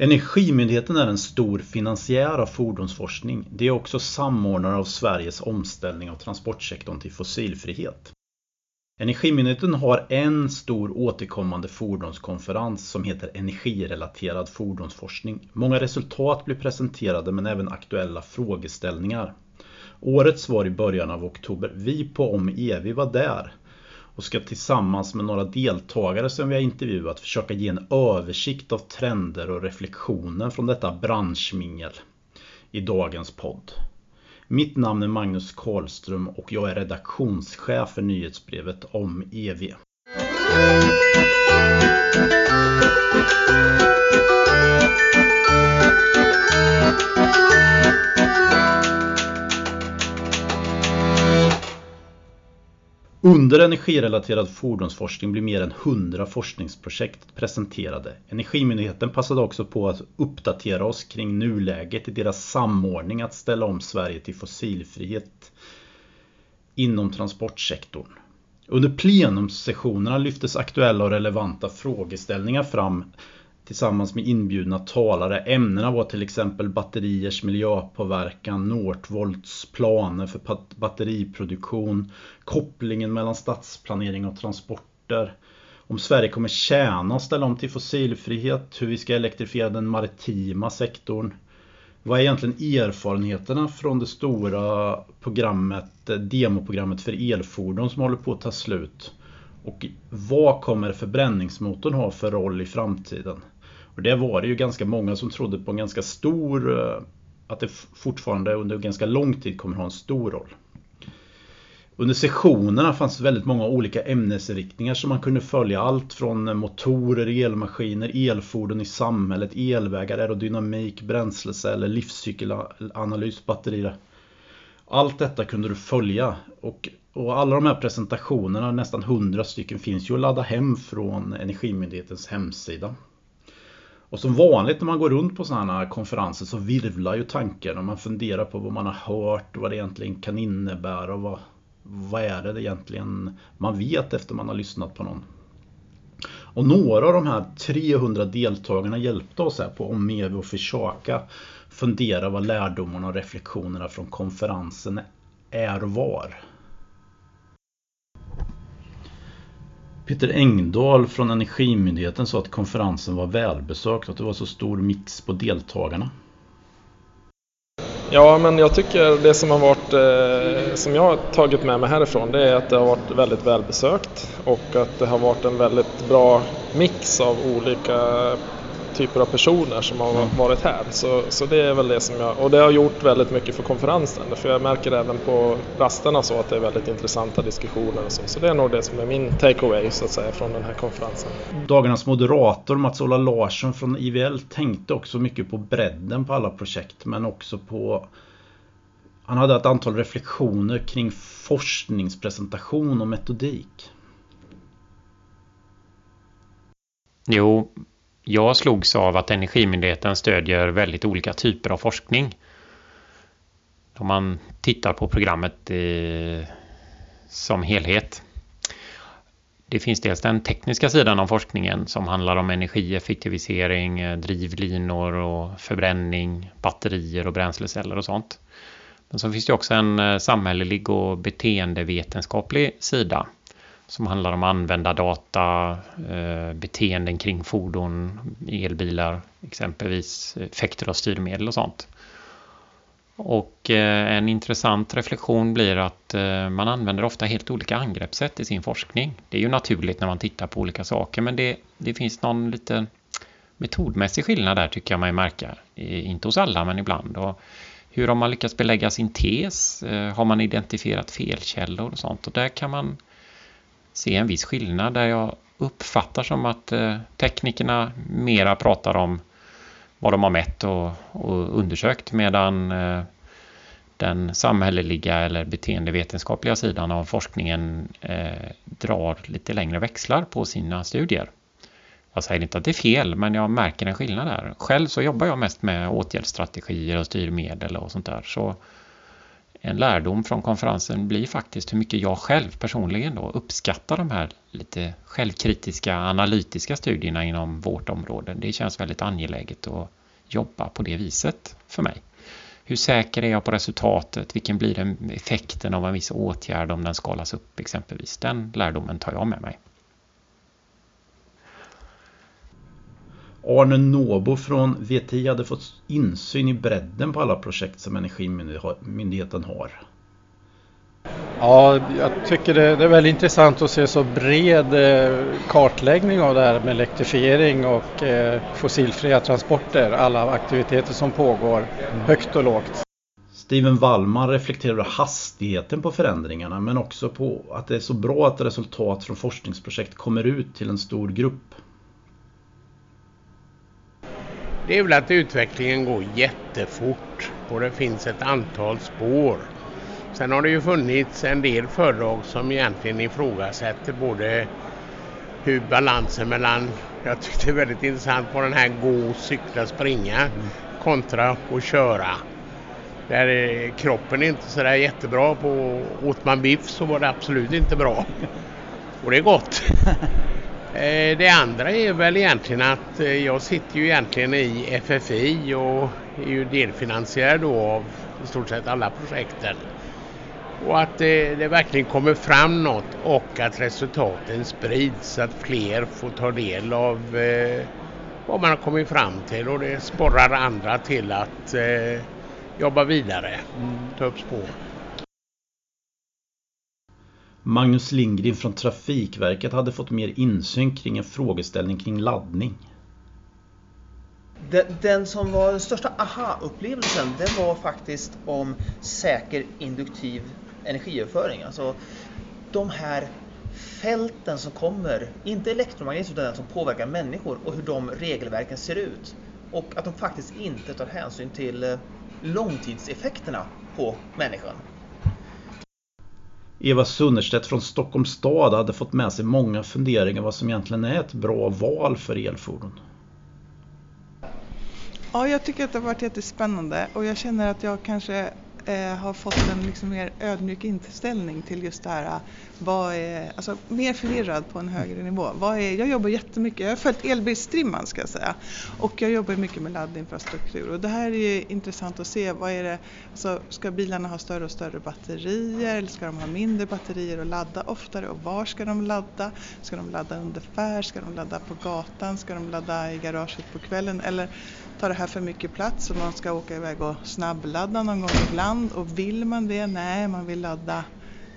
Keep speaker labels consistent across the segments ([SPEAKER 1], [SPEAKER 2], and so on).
[SPEAKER 1] Energimyndigheten är en stor finansiär av fordonsforskning. Det är också samordnare av Sveriges omställning av transportsektorn till fossilfrihet. Energimyndigheten har en stor återkommande fordonskonferens som heter Energirelaterad fordonsforskning. Många resultat blir presenterade men även aktuella frågeställningar. Årets var i början av oktober. Vi på Om e, var där och ska tillsammans med några deltagare som vi har intervjuat försöka ge en översikt av trender och reflektioner från detta branschmingel i dagens podd. Mitt namn är Magnus Karlström och jag är redaktionschef för nyhetsbrevet om EV. Under energirelaterad fordonsforskning blir mer än 100 forskningsprojekt presenterade. Energimyndigheten passade också på att uppdatera oss kring nuläget i deras samordning att ställa om Sverige till fossilfrihet inom transportsektorn. Under plenumsessionerna lyftes aktuella och relevanta frågeställningar fram tillsammans med inbjudna talare. Ämnena var till exempel batteriers miljöpåverkan, Northvolts planer för batteriproduktion, kopplingen mellan stadsplanering och transporter, om Sverige kommer tjäna och ställa om till fossilfrihet, hur vi ska elektrifiera den maritima sektorn. Vad är egentligen erfarenheterna från det stora programmet, demoprogrammet för elfordon som håller på att ta slut? Och vad kommer förbränningsmotorn ha för roll i framtiden? Och det var det ju ganska många som trodde på en ganska stor, eh, att det fortfarande under ganska lång tid kommer ha en stor roll. Under sessionerna fanns väldigt många olika ämnesriktningar som man kunde följa. Allt från motorer, elmaskiner, elfordon i samhället, elvägar, aerodynamik, bränsleceller, livscykelanalys, batterier. Allt detta kunde du följa. Och, och alla de här presentationerna, nästan 100 stycken, finns ju att ladda hem från Energimyndighetens hemsida. Och som vanligt när man går runt på sådana här konferenser så virvlar ju tanken och man funderar på vad man har hört och vad det egentligen kan innebära och vad, vad är det egentligen man vet efter man har lyssnat på någon. Och några av de här 300 deltagarna hjälpte oss här på Omevi och försöka fundera vad lärdomarna och reflektionerna från konferensen är och var. Peter Engdahl från Energimyndigheten sa att konferensen var välbesökt och att det var så stor mix på deltagarna.
[SPEAKER 2] Ja, men jag tycker det som har varit, eh, som jag har tagit med mig härifrån, det är att det har varit väldigt välbesökt och att det har varit en väldigt bra mix av olika typer av personer som har mm. varit här. Så, så det är väl det som jag, och det har gjort väldigt mycket för konferensen. För jag märker även på rasterna så att det är väldigt intressanta diskussioner och så. Så det är nog det som är min takeaway så att säga från den här konferensen.
[SPEAKER 1] Dagarnas moderator Mats-Ola Larsson från IVL tänkte också mycket på bredden på alla projekt men också på han hade ett antal reflektioner kring forskningspresentation och metodik.
[SPEAKER 3] Jo, jag slogs av att Energimyndigheten stödjer väldigt olika typer av forskning. Om man tittar på programmet i, som helhet. Det finns dels den tekniska sidan av forskningen som handlar om energieffektivisering, drivlinor och förbränning, batterier och bränsleceller och sånt. Men så finns det också en eh, samhällelig och beteendevetenskaplig sida som handlar om användardata, eh, beteenden kring fordon, elbilar, exempelvis eh, effekter av styrmedel och sånt. Och eh, en intressant reflektion blir att eh, man använder ofta helt olika angreppssätt i sin forskning. Det är ju naturligt när man tittar på olika saker men det, det finns någon liten metodmässig skillnad där tycker jag man märker. Inte hos alla men ibland. Och hur har man lyckats belägga sin tes? Eh, har man identifierat felkällor och sånt? Och där kan man se en viss skillnad där jag uppfattar som att eh, teknikerna mera pratar om vad de har mätt och, och undersökt medan eh, den samhälleliga eller beteendevetenskapliga sidan av forskningen eh, drar lite längre växlar på sina studier. Jag säger inte att det är fel, men jag märker en skillnad där. Själv så jobbar jag mest med åtgärdsstrategier och styrmedel och sånt där. Så en lärdom från konferensen blir faktiskt hur mycket jag själv personligen då uppskattar de här lite självkritiska analytiska studierna inom vårt område. Det känns väldigt angeläget att jobba på det viset för mig. Hur säker är jag på resultatet? Vilken blir effekten av en viss åtgärd om den skalas upp exempelvis? Den lärdomen tar jag med mig.
[SPEAKER 1] Arne Nåbo från VTI hade fått insyn i bredden på alla projekt som Energimyndigheten har.
[SPEAKER 4] Ja, jag tycker det, är väldigt intressant att se så bred eh, kartläggning av det här med elektrifiering och eh, fossilfria transporter, alla aktiviteter som pågår, högt och lågt.
[SPEAKER 1] Steven Wallman reflekterar hastigheten på förändringarna men också på att det är så bra att resultat från forskningsprojekt kommer ut till en stor grupp.
[SPEAKER 5] Det är väl att utvecklingen går jättefort och det finns ett antal spår. Sen har det ju funnits en del föredrag som egentligen ifrågasätter både hur balansen mellan, jag tyckte det är väldigt intressant på den här gå, cykla, springa kontra att köra. Där kroppen är inte sådär jättebra på, åt man biff så var det absolut inte bra. Och det är gott. Eh, det andra är väl egentligen att eh, jag sitter ju egentligen i FFI och är ju delfinansiär då av i stort sett alla projekten. Och att det, det, verkligen kommer fram något och att resultaten sprids så att fler får ta del av eh, vad man har kommit fram till och det sporrar andra till att eh, jobba vidare, mm. ta upp spår.
[SPEAKER 1] Magnus Lindgren från Trafikverket hade fått mer insyn kring en frågeställning kring laddning.
[SPEAKER 6] Den, den som var den största aha-upplevelsen det var faktiskt om säker induktiv energiöverföring. Alltså de här fälten som kommer, inte elektromagnetiskt utan den som påverkar människor och hur de regelverken ser ut. Och att de faktiskt inte tar hänsyn till eh, långtidseffekterna på människan.
[SPEAKER 1] Eva Sunnerstedt från Stockholms stad hade fått med sig många funderingar vad som egentligen är ett bra val för elfordon.
[SPEAKER 7] Ja, jag tycker att det har varit jättespännande och jag känner att jag kanske eh, har fått en liksom mer ödmjuk inställning till just det här, eh, vad är, alltså mer förvirrad på en högre nivå. Vad är, jag jobbar jättemycket, jag har följt elbilstrimman ska jag säga, och jag jobbar mycket med laddinfrastruktur och det här är intressant att se, vad är det, alltså, ska bilarna ha större och större batterier eller ska de ha mindre batterier och ladda oftare och var ska de ladda? Ska de ladda under färd? Ska de ladda på gatan? Ska de ladda i garaget på kvällen? Eller tar det här för mycket plats och man ska åka iväg och snabbladda någon gång ibland och vill man det? Nej, man vill ladda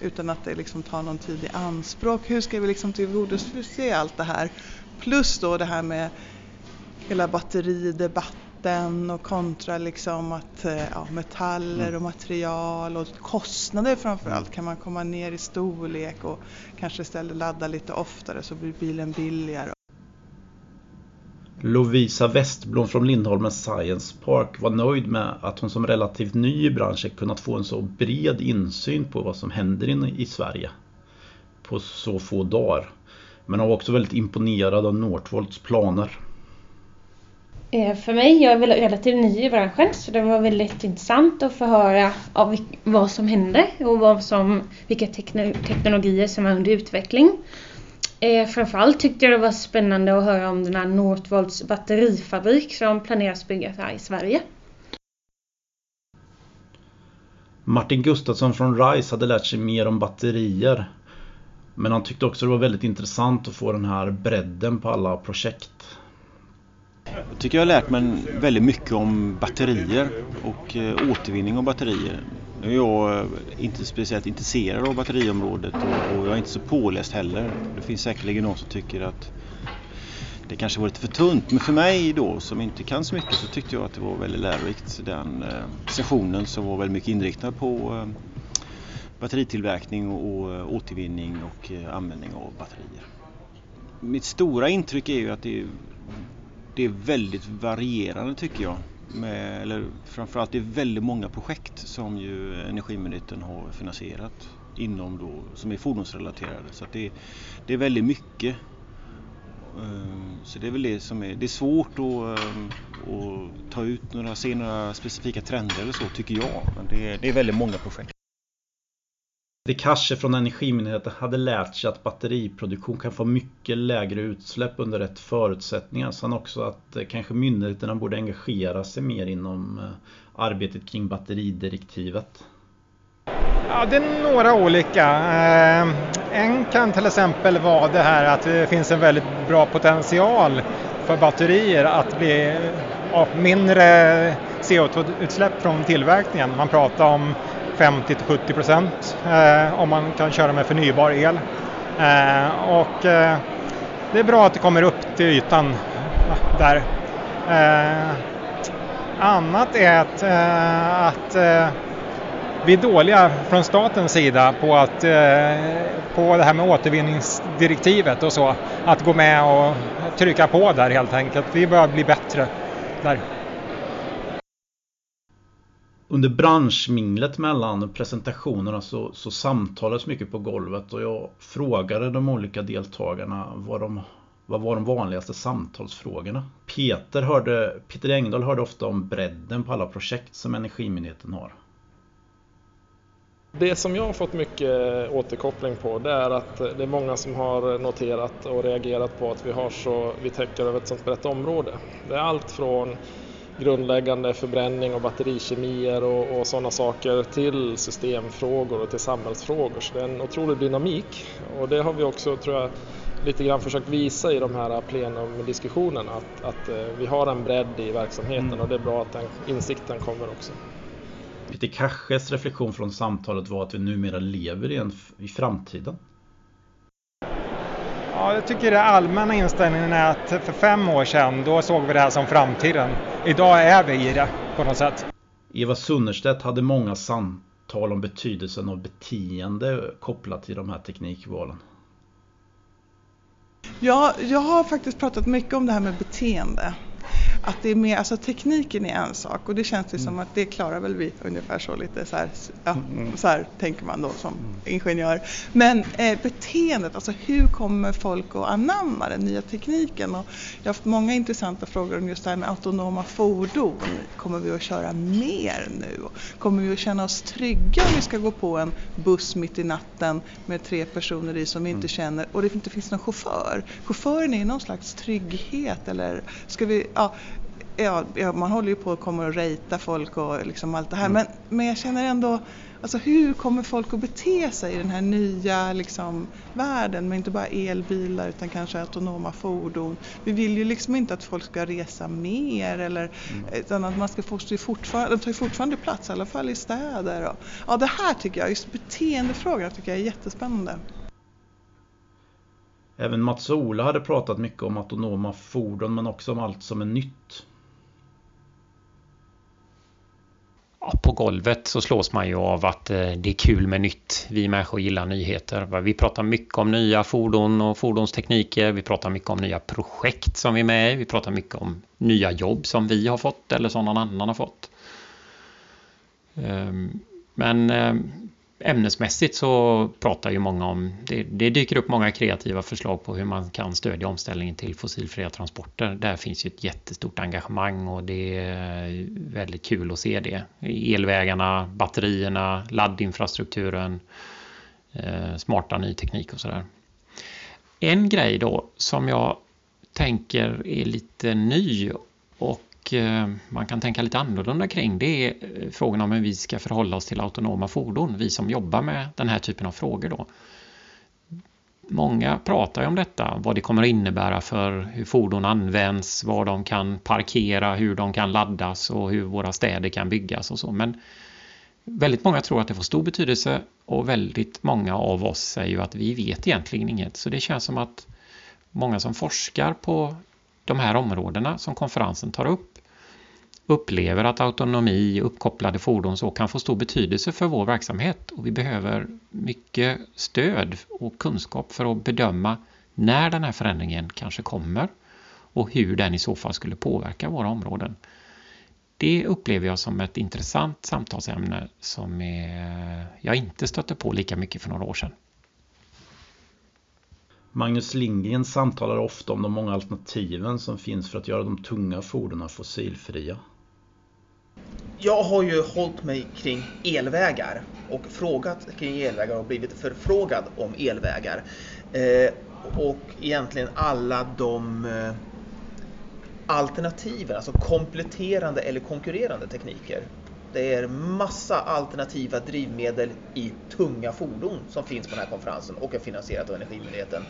[SPEAKER 7] utan att det liksom tar någon tid i anspråk. Hur ska vi liksom tillgodose allt det här? Plus då det här med hela batteridebatten och kontra liksom att eh, ja, metaller och material och kostnader framförallt. Kan man komma ner i storlek och kanske istället ladda lite oftare så blir bilen billigare.
[SPEAKER 1] Lovisa Westblom från Lindholmens Science Park var nöjd med att hon som relativt ny i branschen kunnat få en så bred insyn på vad som händer i Sverige på så få dagar. Men hon var också väldigt imponerad av Northvolts planer.
[SPEAKER 8] Eh, för mig, jag är väl relativt ny i branschen så det var väldigt intressant att få höra av vad som hände och vad som, vilka teknologier som är under utveckling. Eh, framförallt tyckte jag det var spännande att höra om den här Northvolts batterifabrik som planeras byggas här i Sverige.
[SPEAKER 1] Martin Gustafsson från RISE hade lärt sig mer om batterier. Men han tyckte också det var väldigt intressant att få den här bredden på alla projekt.
[SPEAKER 9] Jag tycker jag har lärt mig väldigt mycket om batterier och eh, återvinning av batterier. Nu är jag eh, inte speciellt intresserad av batteriområdet och jag är inte så påläst heller. Det finns säkerligen någon som tycker att det kanske var lite för tunt. Men för mig då som inte kan så mycket så tyckte jag att det var väldigt lärorikt den eh, sessionen som var väldigt mycket inriktad på eh, batteritillverkning och återvinning och användning av batterier. Mitt stora intryck är ju att det är det är väldigt varierande tycker jag. Med, eller framförallt det är väldigt många projekt som ju Energimyndigheten har finansierat inom då, som är fordonsrelaterade. Så det, det är väldigt mycket. Ehm, så det är väl det som är, det är svårt att, ehm, att ta ut några, se några specifika trender eller så tycker jag. Men det, det är väldigt många projekt.
[SPEAKER 1] Det kanske från Energimyndigheten hade lärt sig att batteriproduktion kan få mycket lägre utsläpp under rätt förutsättningar. Sen också att eh, kanske myndigheterna borde engagera sig mer inom eh, arbetet kring batteridirektivet.
[SPEAKER 10] Ja, det är några olika. Eh, en kan till exempel vara det här att det finns en väldigt bra potential för batterier att bli mindre CO2-utsläpp från tillverkningen. Man pratar om 50 70 procent eh, om man kan köra med förnybar el. Eh, och eh, det är bra att det kommer upp till ytan där. Eh, annat är att, eh, att eh, vi är dåliga från statens sida på, att, på det här med återvinningsdirektivet och så. Att gå med och trycka på där helt enkelt. Vi bör bli bättre där.
[SPEAKER 1] Under branschminglet mellan presentationerna så, så samtalades mycket på golvet och jag frågade de olika deltagarna vad, de, vad var de vanligaste samtalsfrågorna. Peter, hörde, Peter Engdahl hörde ofta om bredden på alla projekt som Energimyndigheten har.
[SPEAKER 2] Det som jag har fått mycket återkoppling på det är att det är många som har noterat och reagerat på att vi har så, vi täcker över ett sådant brett område. Det är allt från grundläggande förbränning och batterikemier och, och sådana saker till systemfrågor och till samhällsfrågor. Så det är en otrolig dynamik och det har vi också, tror jag, lite grann försökt visa i de här plenumdiskussionerna att, att eh, vi har en bredd i verksamheten mm. och det är bra att den insikten kommer också.
[SPEAKER 1] Peter Kasches reflektion från samtalet var att vi numera lever i, en, i framtiden.
[SPEAKER 10] Ja, jag tycker den allmänna inställningen är att för fem år sedan då såg vi det här som framtiden. Idag är vi i det på något sätt.
[SPEAKER 1] Eva Sunnerstedt hade många samtal om betydelsen av beteende kopplat till de här teknikvalen.
[SPEAKER 7] Ja, jag har faktiskt pratat mycket om det här med beteende att det är mer, alltså tekniken är en sak och det känns det som mm. att det klarar väl vi ungefär så lite så här, ja, mm. så här tänker man då som mm. ingenjör. Men eh, beteendet, alltså hur kommer folk att anamma den nya tekniken? Och jag har haft många intressanta frågor om just det här med autonoma fordon. Kommer vi att köra mer nu? Kommer vi att känna oss trygga om vi ska gå på en buss mitt i natten med tre personer i som vi inte mm. känner och det inte finns någon chaufför? Chauffören är ju någon slags trygghet eller ska vi, ja, ja, man håller ju på att komma och rejta folk och liksom allt det här. Mm. Men, men jag känner ändå, alltså hur kommer folk att bete sig i den här nya liksom, världen med inte bara elbilar utan kanske autonoma fordon. Vi vill ju liksom inte att folk ska resa mer eller mm. utan att man ska få fortfarande, de tar ju fortfarande plats i alla fall i städer. Och, ja, det här tycker jag, just beteendefrågor tycker jag är jättespännande.
[SPEAKER 1] Även Mats och Ola hade pratat mycket om autonoma fordon men också om allt som är nytt.
[SPEAKER 3] på golvet så slås man ju av att eh, det är kul med nytt. Vi människor gillar nyheter. Vi pratar mycket om nya fordon och fordonstekniker. Vi pratar mycket om nya projekt som vi är med i. Vi pratar mycket om nya jobb som vi har fått eller som någon annan har fått. Ehm, men ehm, ämnesmässigt så pratar ju många om, det, det, dyker upp många kreativa förslag på hur man kan stödja omställningen till fossilfria transporter. Där finns ju ett jättestort engagemang och det är väldigt kul att se det. Elvägarna, batterierna, laddinfrastrukturen, eh, smarta ny teknik och sådär. En grej då som jag tänker är lite ny och och eh, man kan tänka lite annorlunda kring det är frågan om hur vi ska förhålla oss till autonoma fordon, vi som jobbar med den här typen av frågor då. Många pratar ju om detta, vad det kommer att innebära för hur fordon används, var de kan parkera, hur de kan laddas och hur våra städer kan byggas och så. Men väldigt många tror att det får stor betydelse och väldigt många av oss säger ju att vi vet egentligen inget. Så det känns som att många som forskar på de här områdena som konferensen tar upp upplever att autonomi, uppkopplade fordon så kan få stor betydelse för vår verksamhet och vi behöver mycket stöd och kunskap för att bedöma när den här förändringen kanske kommer och hur den i så fall skulle påverka våra områden. Det upplever jag som ett intressant samtalsämne som jag inte stötte på lika mycket för några år sedan.
[SPEAKER 1] Magnus Lindgren samtalar ofta om de många alternativen som finns för att göra de tunga fordonen fossilfria
[SPEAKER 6] jag har ju hållit mig kring elvägar och frågat kring elvägar och blivit förfrågad om elvägar. Eh, och egentligen alla de eh, alternativen, alltså kompletterande eller konkurrerande tekniker. Det är massa alternativa drivmedel i tunga fordon som finns på den här konferensen och är finansierat av Energimyndigheten.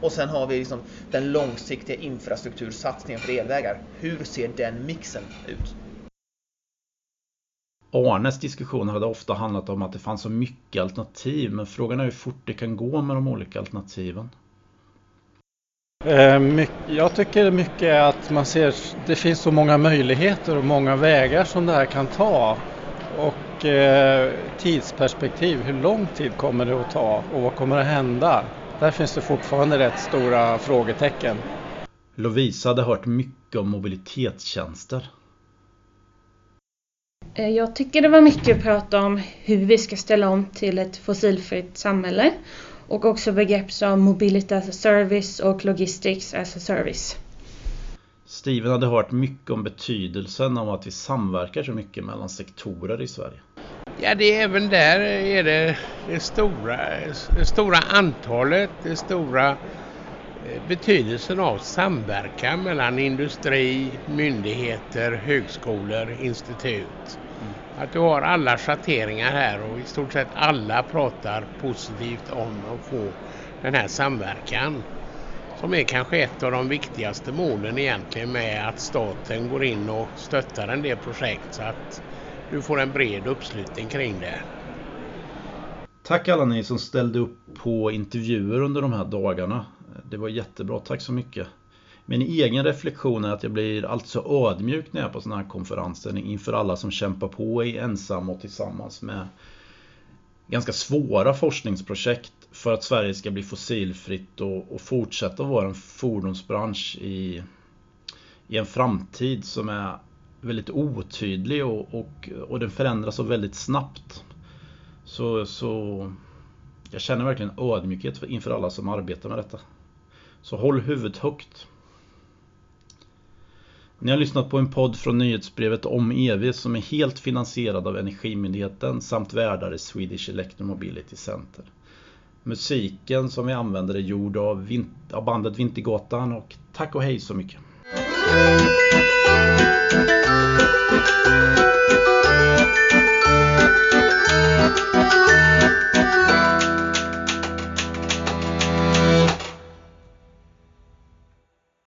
[SPEAKER 6] Och sen har vi liksom den långsiktiga infrastruktursatsningen för elvägar. Hur ser den mixen ut?
[SPEAKER 1] Arnes diskussioner hade ofta handlat om att det fanns så mycket alternativ men frågan är hur fort det kan gå med de olika alternativen.
[SPEAKER 4] Eh, jag tycker mycket att man ser det finns så många möjligheter och många vägar som det här kan ta. Och eh, tidsperspektiv, hur lång tid kommer det att ta och vad kommer att hända? Där finns det fortfarande rätt stora frågetecken.
[SPEAKER 1] Lovisa hade hört mycket om mobilitetstjänster.
[SPEAKER 8] Eh, jag tycker det var mycket prat om hur vi ska ställa om till ett fossilfritt samhälle och också begrepp som Mobility as a Service och Logistics as a Service.
[SPEAKER 1] Steven hade hört mycket om betydelsen av att vi samverkar så mycket mellan sektorer i Sverige.
[SPEAKER 5] Ja, det är även där är det, det, stora, det stora antalet, det stora betydelsen av samverkan mellan industri, myndigheter, högskolor, institut. Att du har alla schatteringar här och i stort sett alla pratar positivt om att få den här samverkan. Som är kanske ett av de viktigaste målen egentligen med att staten går in och stöttar en del projekt så att du får en bred uppslutning kring det.
[SPEAKER 1] Tack alla ni som ställde upp på intervjuer under de här dagarna. Det var jättebra, tack så mycket. Min egen reflektion är att jag blir alltid så ödmjuk när jag är på sådana här konferenser inför alla som kämpar på i ensam och tillsammans med ganska svåra forskningsprojekt för att Sverige ska bli fossilfritt och, och fortsätta vara en fordonsbransch i, i en framtid som är väldigt otydlig och, och, och den förändras så väldigt snabbt. Så, så jag känner verkligen ödmjukhet inför alla som arbetar med detta. Så håll huvudet högt. Ni har lyssnat på en podd från nyhetsbrevet om EV som är helt finansierad av Energimyndigheten samt värdar i Swedish Electromobility Center. Musiken som vi använder är gjord av, av bandet Vintergatan och tack och hej så mycket.